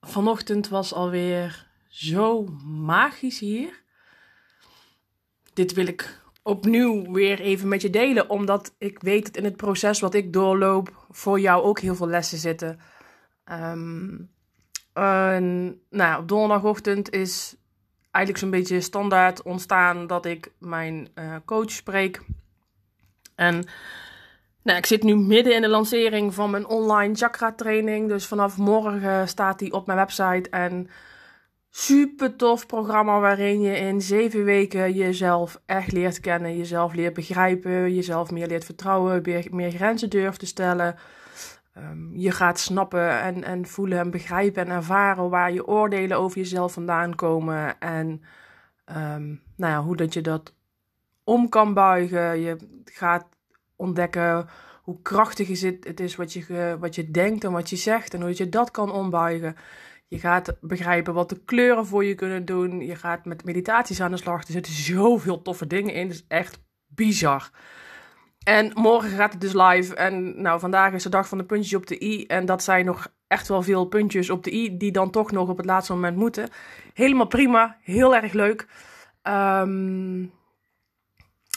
vanochtend was alweer zo magisch hier. Dit wil ik opnieuw weer even met je delen, omdat ik weet dat in het proces wat ik doorloop voor jou ook heel veel lessen zitten. Ehm, en, nou, op donderdagochtend is eigenlijk zo'n beetje standaard ontstaan dat ik mijn uh, coach spreek. En nou, ik zit nu midden in de lancering van mijn online chakra training. Dus vanaf morgen staat die op mijn website. En super tof programma waarin je in zeven weken jezelf echt leert kennen. Jezelf leert begrijpen. Jezelf meer leert vertrouwen. Meer, grenzen durft te stellen. Um, je gaat snappen en, en voelen en begrijpen en ervaren waar je oordelen over jezelf vandaan komen. En um, nou ja, hoe dat je dat om kan buigen. Je gaat ontdekken hoe krachtig het is wat je, wat je denkt en wat je zegt en hoe je dat kan ombuigen. Je gaat begrijpen wat de kleuren voor je kunnen doen. Je gaat met meditaties aan de slag. Er zitten zoveel toffe dingen in. Het is echt bizar. En morgen gaat het dus live. En nou, vandaag is de dag van de puntjes op de i. En dat zijn nog echt wel veel puntjes op de i. Die dan toch nog op het laatste moment moeten. Helemaal prima. Heel erg leuk. Um,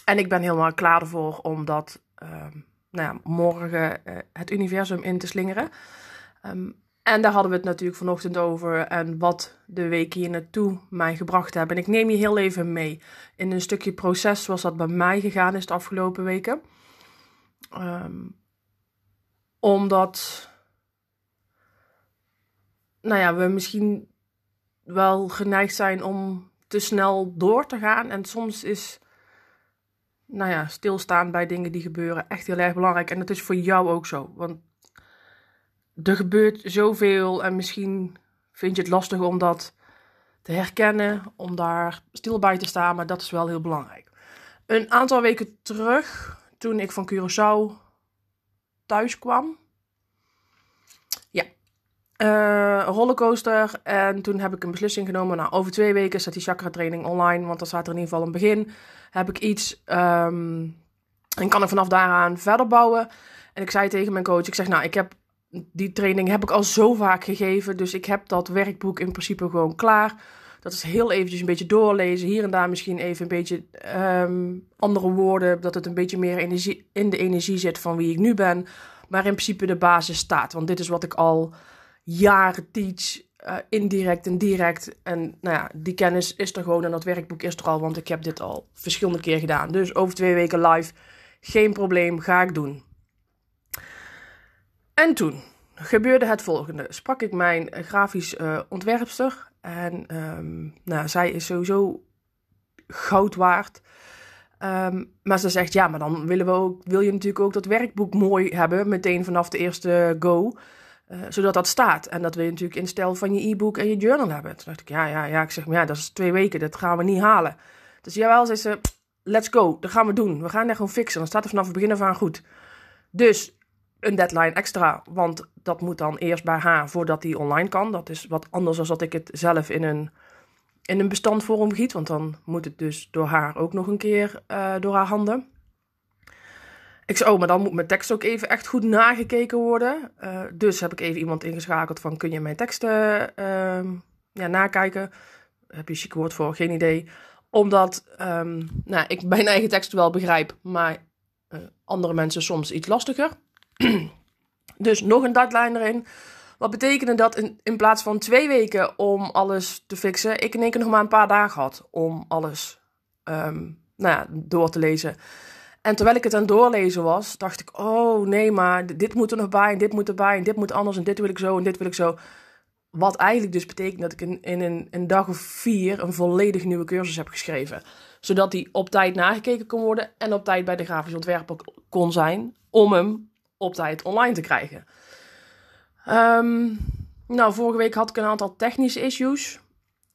en ik ben helemaal klaar ervoor om dat um, nou ja, morgen uh, het universum in te slingeren. Um, en daar hadden we het natuurlijk vanochtend over en wat de weken hier naartoe mij gebracht hebben. En ik neem je heel even mee in een stukje proces zoals dat bij mij gegaan is de afgelopen weken. Um, omdat, nou ja, we misschien wel geneigd zijn om te snel door te gaan. En soms is nou ja, stilstaan bij dingen die gebeuren echt heel erg belangrijk. En dat is voor jou ook zo. Want er gebeurt zoveel en misschien vind je het lastig om dat te herkennen, om daar stil bij te staan, maar dat is wel heel belangrijk. Een aantal weken terug, toen ik van Curaçao thuis kwam, uh, rollercoaster. En toen heb ik een beslissing genomen. Nou, over twee weken staat die chakra training online, want dan staat er in ieder geval een begin. Heb ik iets um, en kan ik vanaf daaraan verder bouwen. En ik zei tegen mijn coach, ik zeg nou, ik heb die training heb ik al zo vaak gegeven. Dus ik heb dat werkboek in principe gewoon klaar. Dat is heel eventjes een beetje doorlezen. Hier en daar misschien even een beetje um, andere woorden. Dat het een beetje meer energie, in de energie zit van wie ik nu ben. Maar in principe de basis staat. Want dit is wat ik al jaren teach. Uh, indirect en direct. En nou ja, die kennis is er gewoon en dat werkboek is er al. Want ik heb dit al verschillende keer gedaan. Dus over twee weken live. Geen probleem, ga ik doen. En toen gebeurde het volgende. Sprak ik mijn grafisch uh, ontwerpster. En um, nou, zij is sowieso goud waard. Um, maar ze zegt, ja, maar dan willen we ook, wil je natuurlijk ook dat werkboek mooi hebben. Meteen vanaf de eerste go. Uh, zodat dat staat. En dat wil je natuurlijk in stijl van je e-book en je journal hebben. Toen dacht ik, ja, ja, ja. Ik zeg, maar ja, dat is twee weken. Dat gaan we niet halen. Dus jawel, zei ze, let's go. Dat gaan we doen. We gaan dat gewoon fixen. Dan staat er vanaf het begin aan goed. Dus een deadline extra, want dat moet dan eerst bij haar voordat die online kan. Dat is wat anders dan dat ik het zelf in een, in een bestandvorm giet, want dan moet het dus door haar ook nog een keer uh, door haar handen. Ik zei, oh, maar dan moet mijn tekst ook even echt goed nagekeken worden. Uh, dus heb ik even iemand ingeschakeld van, kun je mijn teksten uh, ja, nakijken? Heb je een chic woord voor? Geen idee. Omdat um, nou, ik mijn eigen tekst wel begrijp, maar uh, andere mensen soms iets lastiger. dus nog een deadline erin. Wat betekende dat in, in plaats van twee weken om alles te fixen, ik in één keer nog maar een paar dagen had om alles ehm, nou ja, door te lezen. En terwijl ik het aan het doorlezen was, dacht ik: oh nee, maar dit moet er nog bij, en dit moet erbij, en dit moet anders, en dit wil ik zo, en dit wil ik zo. Wat eigenlijk dus betekent dat ik in, een, een dag of vier een volledig nieuwe cursus heb geschreven. Zodat die op tijd nagekeken kon worden en op tijd bij de grafisch ontwerper kon zijn. Om hem op tijd online te krijgen. Ehm, nou, vorige week had ik een aantal technische issues.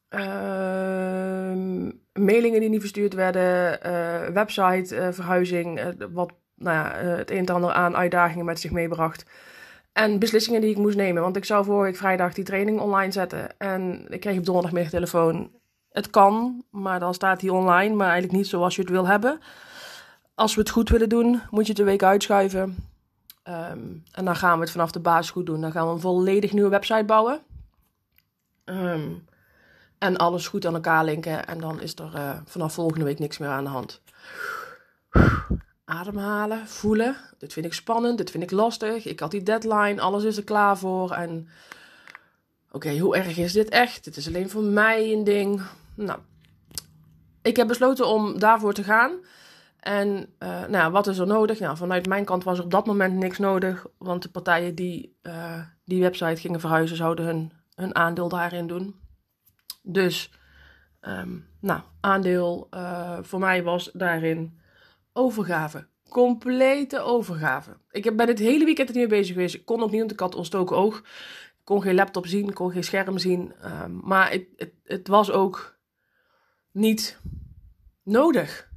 Ehm, mailingen die niet verstuurd werden, uh, website uh, verhuizing, uh, wat nou ja, het een en ander aan uitdagingen met zich meebracht. En beslissingen die ik moest nemen. Want ik zou vorige vrijdag die training online zetten. En ik kreeg op donderdagmiddag telefoon. Het kan, maar dan staat hij online. Maar eigenlijk niet zoals je het wil hebben. Als we het goed willen doen, moet je het een week uitschuiven. Um, en dan gaan we het vanaf de basis goed doen. Dan gaan we een volledig nieuwe website bouwen. Um, en alles goed aan elkaar linken. En dan is er uh, vanaf volgende week niks meer aan de hand. Ademhalen, voelen. Dit vind ik spannend, dit vind ik lastig. Ik had die deadline, alles is er klaar voor. En oké, hoe erg is dit echt? Dit is alleen voor mij een ding. Nou, ik heb besloten om daarvoor te gaan. En uh, nou, wat is er nodig? Nou, vanuit mijn kant was er op dat moment niks nodig. Want de partijen die uh, die website gingen verhuizen, zouden hun, hun aandeel daarin doen. Dus, um, nou, aandeel uh, voor mij was daarin overgave. Complete overgave. Ik ben het hele weekend er niet mee bezig geweest. Ik kon ook niet, want ik had ontstoken oog. Ik kon geen laptop zien, ik kon geen scherm zien. Um, maar het, het, het was ook niet nodig.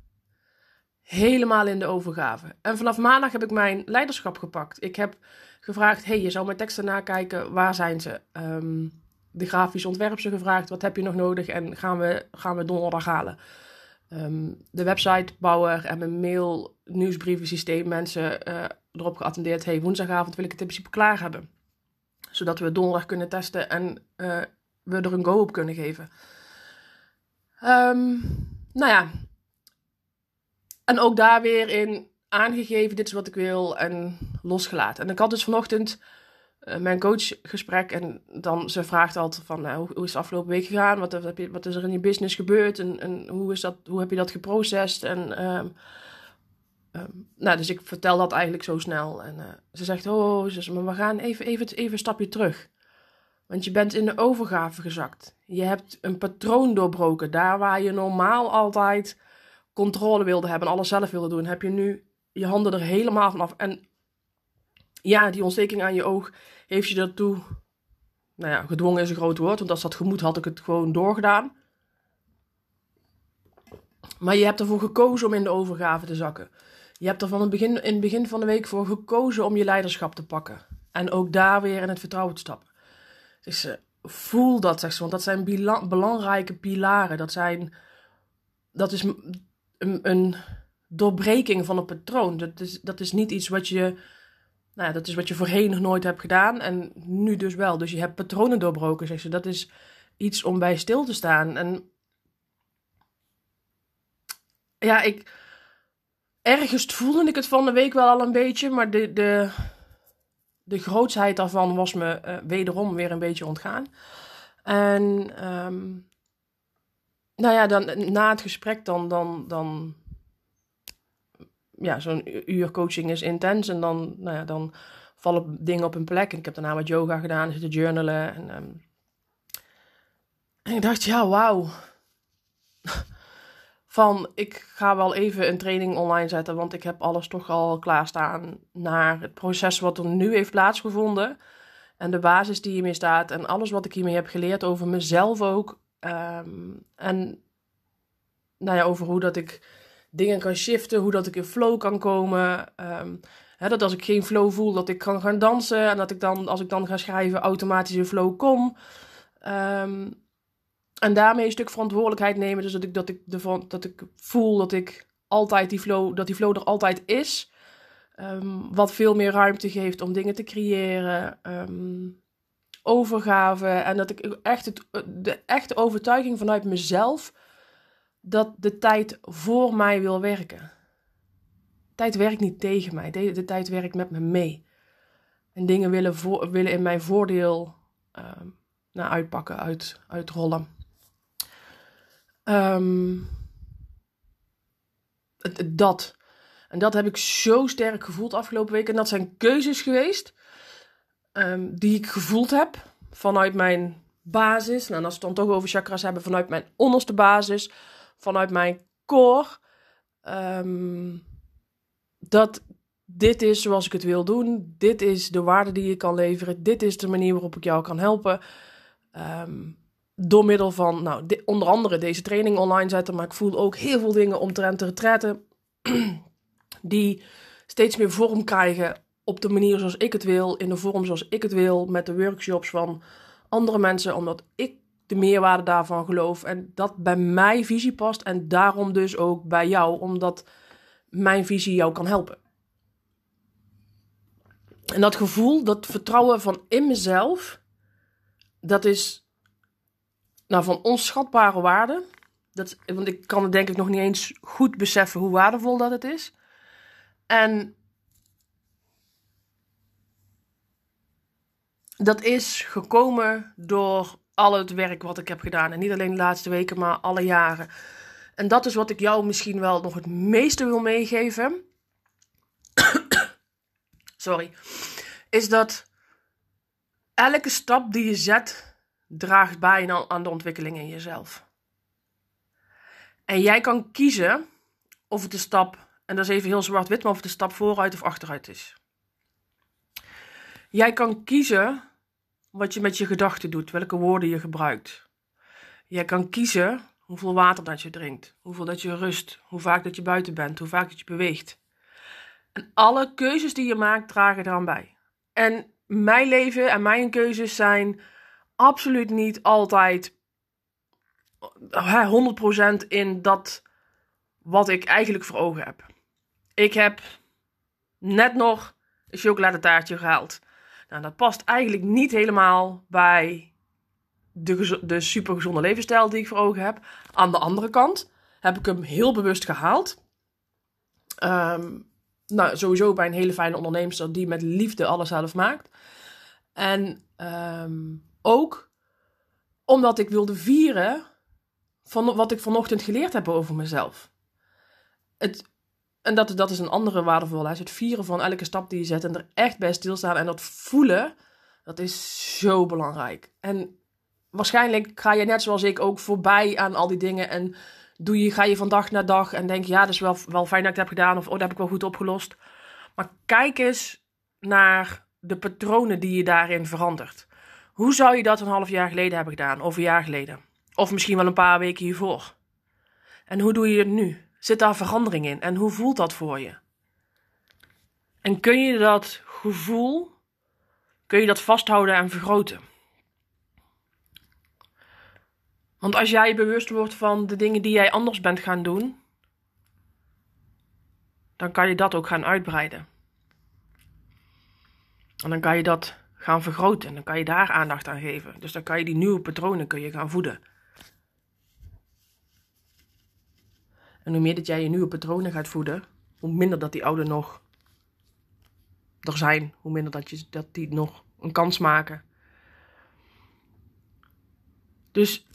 Helemaal in de overgave. En vanaf maandag heb ik mijn leiderschap gepakt. Ik heb gevraagd: hey, je zou mijn teksten nakijken. Waar zijn ze? Um, de grafisch ontwerper gevraagd: wat heb je nog nodig? En gaan we, gaan we donderdag halen. Um, de websitebouwer en mijn mail nieuwsbrieven systeem mensen uh, erop geattendeerd: hey, woensdagavond wil ik het in principe klaar hebben. Zodat we donderdag kunnen testen en uh, we er een go op kunnen geven. Um, nou ja. En ook daar weer in aangegeven: dit is wat ik wil en losgelaten. En ik had dus vanochtend mijn coachgesprek. En dan ze vraagt altijd van nou, hoe, is het afgelopen week gegaan? Wat, heb je, wat is er in je business gebeurd? En, en hoe, is dat, hoe heb je dat geprocessed? En, um, um, nou, dus ik vertel dat eigenlijk zo snel. En uh, ze zegt, oh, ze maar we gaan even, even, even een stapje terug. Want je bent in de overgave gezakt. Je hebt een patroon doorbroken. Daar waar je normaal altijd controle wilde hebben, alles zelf wilde doen, heb je nu je handen er helemaal vanaf. En ja, die ontsteking aan je oog heeft je daartoe, nou ja, gedwongen is een groot woord, want als dat gemoed had ik het gewoon doorgedaan. Maar je hebt ervoor gekozen om in de overgave te zakken. Je hebt er van het begin, in het begin van de week voor gekozen om je leiderschap te pakken. En ook daar weer in het vertrouwen te stappen. Dus uh, voel dat, zeg ze, want dat zijn belangrijke pilaren. Dat, zijn, dat is een, een doorbreking van een patroon. Dat is, dat is niet iets wat je nou dat is wat je voorheen nog nooit hebt gedaan en nu dus wel. Dus je hebt patronen doorbroken, zeg ze. Dat is iets om bij stil te staan. En ja, ik. Ergens voelde ik het van de week wel al een beetje, maar de, de, de grootsheid daarvan was me uh, wederom weer een beetje ontgaan. En um, nou ja, dan, na het gesprek dan, dan, dan ja, zo'n uur coaching is intens. En dan, nou ja, dan vallen dingen op hun plek. En ik heb daarna wat yoga gedaan, zitten journalen. En, um... ik dacht, ja, wauw. Van, ik ga wel even een training online zetten, want ik heb alles toch al klaarstaan naar het proces wat er nu heeft plaatsgevonden. En de basis die hiermee staat en alles wat ik hiermee heb geleerd over mezelf ook. Um, en nou ja, over hoe dat ik dingen kan shiften, hoe dat ik in flow kan komen. Um, hè, dat als ik geen flow voel, dat ik kan gaan dansen. En dat ik dan, als ik dan ga schrijven, automatisch in flow kom. Um, en daarmee een stuk verantwoordelijkheid nemen. Dus dat ik, dat ik, de, dat ik voel dat ik altijd die flow, dat die flow er altijd is. Um, wat veel meer ruimte geeft om dingen te creëren. Overgave. En dat ik echt het, de echte overtuiging vanuit mezelf dat de tijd voor mij wil werken. Tijd werkt niet tegen mij, de, tijd werkt met me mee. en dingen willen, willen in mijn voordeel nou, uitpakken, uit, uitrollen. Um, dat. En dat heb ik zo sterk gevoeld afgelopen week. En dat zijn keuzes geweest um, die ik gevoeld heb vanuit mijn basis. Nou, als we het dan toch over chakras hebben, vanuit mijn onderste basis, vanuit mijn core. Um, dat dit is zoals ik het wil doen. Dit is de waarde die ik kan leveren. Dit is de manier waarop ik jou kan helpen. Um, door middel van, nou, onder andere deze training online zetten. Maar ik voel ook heel veel dingen omtrent de retretten. die steeds meer vorm krijgen op de manier zoals ik het wil. In de vorm zoals ik het wil. Met de workshops van andere mensen. Omdat ik de meerwaarde daarvan geloof. En dat bij mijn visie past. En daarom dus ook bij jou. Omdat mijn visie jou kan helpen. En dat gevoel, dat vertrouwen van in mezelf, dat is nou, van onschatbare waarde. Dat, want ik kan het denk ik nog niet eens goed beseffen hoe waardevol dat het is. En dat is gekomen door al het werk wat ik heb gedaan. En niet alleen de laatste weken, maar alle jaren. En dat is wat ik jou misschien wel nog het meeste wil meegeven. Sorry. Is dat elke stap die je zet draagt bij aan de ontwikkeling in jezelf. En jij kan kiezen of het de stap, en dat is even heel zwart-wit, maar of het de stap vooruit of achteruit is. Jij kan kiezen wat je met je gedachten doet, welke woorden je gebruikt. Jij kan kiezen hoeveel water dat je drinkt, hoeveel dat je rust, hoe vaak dat je buiten bent, hoe vaak dat je beweegt. En alle keuzes die je maakt dragen eraan bij. En mijn leven en mijn keuzes zijn absoluut niet altijd 100% in dat wat ik eigenlijk voor ogen heb. Ik heb net nog een chocoladetaartje gehaald. Nou, dat past eigenlijk niet helemaal bij de, de supergezonde levensstijl die ik voor ogen heb. Aan de andere kant heb ik hem heel bewust gehaald. Um, nou, sowieso bij een hele fijne ondernemer die met liefde alles zelf maakt. En um, ook omdat ik wilde vieren van wat ik vanochtend geleerd heb over mezelf. Het, en dat, dat is een andere waardevolle les. Het vieren van elke stap die je zet en er echt bij stilstaan en dat voelen, dat is zo belangrijk. En waarschijnlijk ga je net zoals ik ook voorbij aan al die dingen en doe je, ga je van dag naar dag en denk, ja, dat is wel, wel fijn dat ik het heb gedaan of oh, dat heb ik wel goed opgelost. Maar kijk eens naar de patronen die je daarin verandert. Hoe zou je dat een half jaar geleden hebben gedaan, of een jaar geleden? Of misschien wel een paar weken hiervoor? En hoe doe je het nu? Zit daar verandering in? En hoe voelt dat voor je? En kun je dat gevoel, kun je dat vasthouden en vergroten? Want als jij bewust wordt van de dingen die jij anders bent gaan doen, dan kan je dat ook gaan uitbreiden. En dan kan je dat gaan vergroten en dan kan je daar aandacht aan geven. Dus dan kan je die nieuwe patronen kun je gaan voeden. En hoe meer dat jij je nieuwe patronen gaat voeden, hoe minder dat die oude nog er zijn, hoe minder dat, je, dat die nog een kans maken. Dus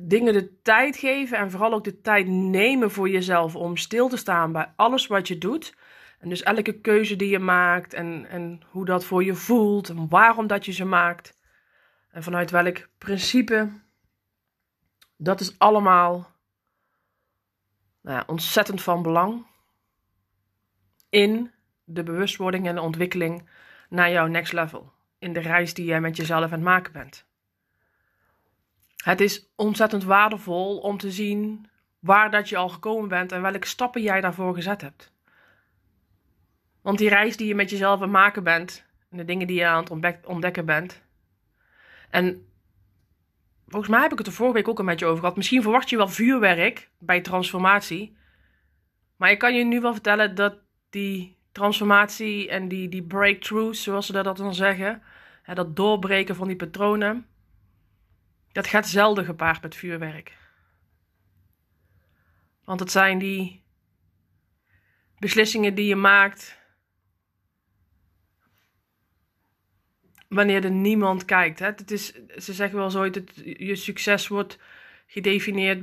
dingen de tijd geven en vooral ook de tijd nemen voor jezelf om stil te staan bij alles wat je doet. En dus elke keuze die je maakt en, en hoe dat voor je voelt en waarom dat je ze maakt. En vanuit welk principe. Dat is allemaal nou ja, ontzettend van belang in de bewustwording en de ontwikkeling naar jouw next level. In de reis die jij met jezelf aan het maken bent. Het is ontzettend waardevol om te zien waar dat je al gekomen bent en welke stappen jij daarvoor gezet hebt. Want die reis die je met jezelf aan het maken bent, en de dingen die je aan het ontdekken bent. En volgens mij heb ik het er vorige week ook een beetje over gehad. Misschien verwacht je wel vuurwerk bij transformatie. Maar ik kan je nu wel vertellen dat die transformatie en die, die breakthroughs, zoals ze dat dan zeggen, hè, dat doorbreken van die patronen, dat gaat zelden gepaard met vuurwerk. Want het zijn die beslissingen die je maakt wanneer er niemand kijkt. Hè? Het is, ze zeggen wel zo dat je succes wordt gedefinieerd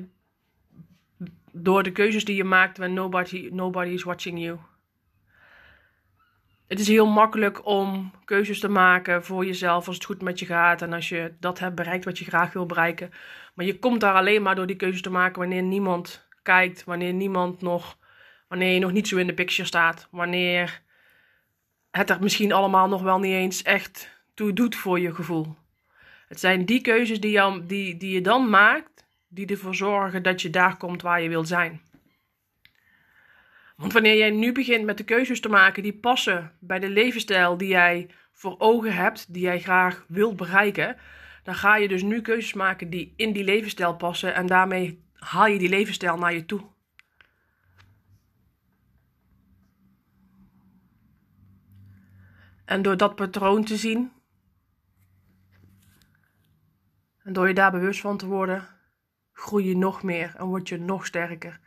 door de keuzes die je maakt when nobody, nobody is watching you. Het is heel makkelijk om keuzes te maken voor jezelf als het goed met je gaat en als je dat hebt bereikt wat je graag wil bereiken. Maar je komt daar alleen maar door die keuzes te maken wanneer niemand kijkt, wanneer niemand nog, wanneer je nog niet zo in de picture staat, wanneer het er misschien allemaal nog wel niet eens echt toe doet voor je gevoel. Het zijn die keuzes die, die, die je dan maakt, die ervoor zorgen dat je daar komt waar je wilt zijn. Want wanneer jij nu begint met de keuzes te maken die passen bij de levensstijl die jij voor ogen hebt, die jij graag wilt bereiken, dan ga je dus nu keuzes maken die in die levensstijl passen en daarmee haal je die levensstijl naar je toe. En door dat patroon te zien, en door je daar bewust van te worden, groei je nog meer en word je nog sterker.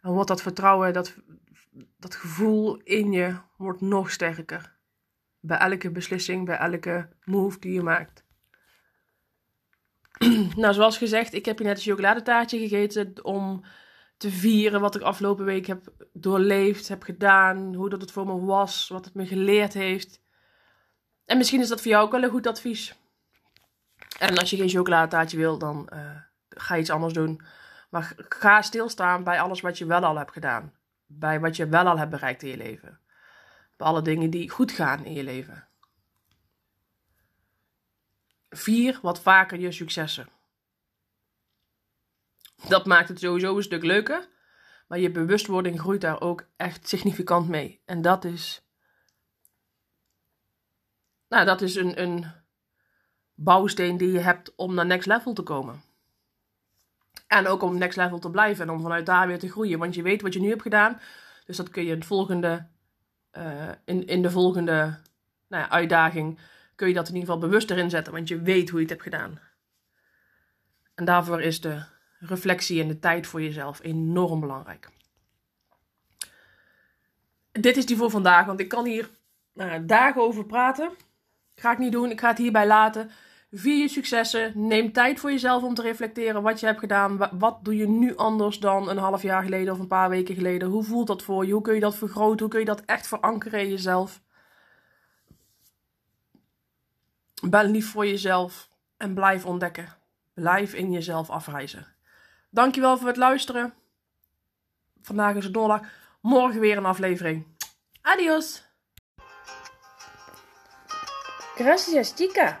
En wordt dat vertrouwen, dat, dat gevoel in je, wordt nog sterker. Bij elke beslissing, bij elke move die je maakt. nou, zoals gezegd, ik heb je net een chocoladetaartje gegeten om te vieren wat ik afgelopen week heb doorleefd, heb gedaan, hoe dat het voor me was, wat het me geleerd heeft. En misschien is dat voor jou ook wel een goed advies. En als je geen chocoladetaartje wil, dan uh, ga iets anders doen. Maar ga stilstaan bij alles wat je wel al hebt gedaan. Bij wat je wel al hebt bereikt in je leven. Bij alle dingen die goed gaan in je leven. Vier wat vaker je successen. Dat maakt het sowieso een stuk leuker. Maar je bewustwording groeit daar ook echt significant mee. En dat is. Nou, dat is een, een bouwsteen die je hebt om naar next level te komen. En ook om next level te blijven en om vanuit daar weer te groeien. Want je weet wat je nu hebt gedaan. Dus dat kun je in, het volgende, uh, in, de volgende nou ja, uitdaging. Kun je dat in ieder geval bewust erin zetten. Want je weet hoe je het hebt gedaan. En daarvoor is de reflectie en de tijd voor jezelf enorm belangrijk. Dit is die voor vandaag. Want ik kan hier nou, dagen over praten. Ga ik niet doen. Ik ga het hierbij laten. Vier je successen. Neem tijd voor jezelf om te reflecteren wat je hebt gedaan. Wat doe je nu anders dan een half jaar geleden of een paar weken geleden? Hoe voelt dat voor je? Hoe kun je dat vergroten? Hoe kun je dat echt verankeren in jezelf? Ben lief voor jezelf en blijf ontdekken. Blijf in jezelf afreizen. Dankjewel voor het luisteren. Vandaag is het donderdag. Morgen weer een aflevering. Adios. Gracias, chica.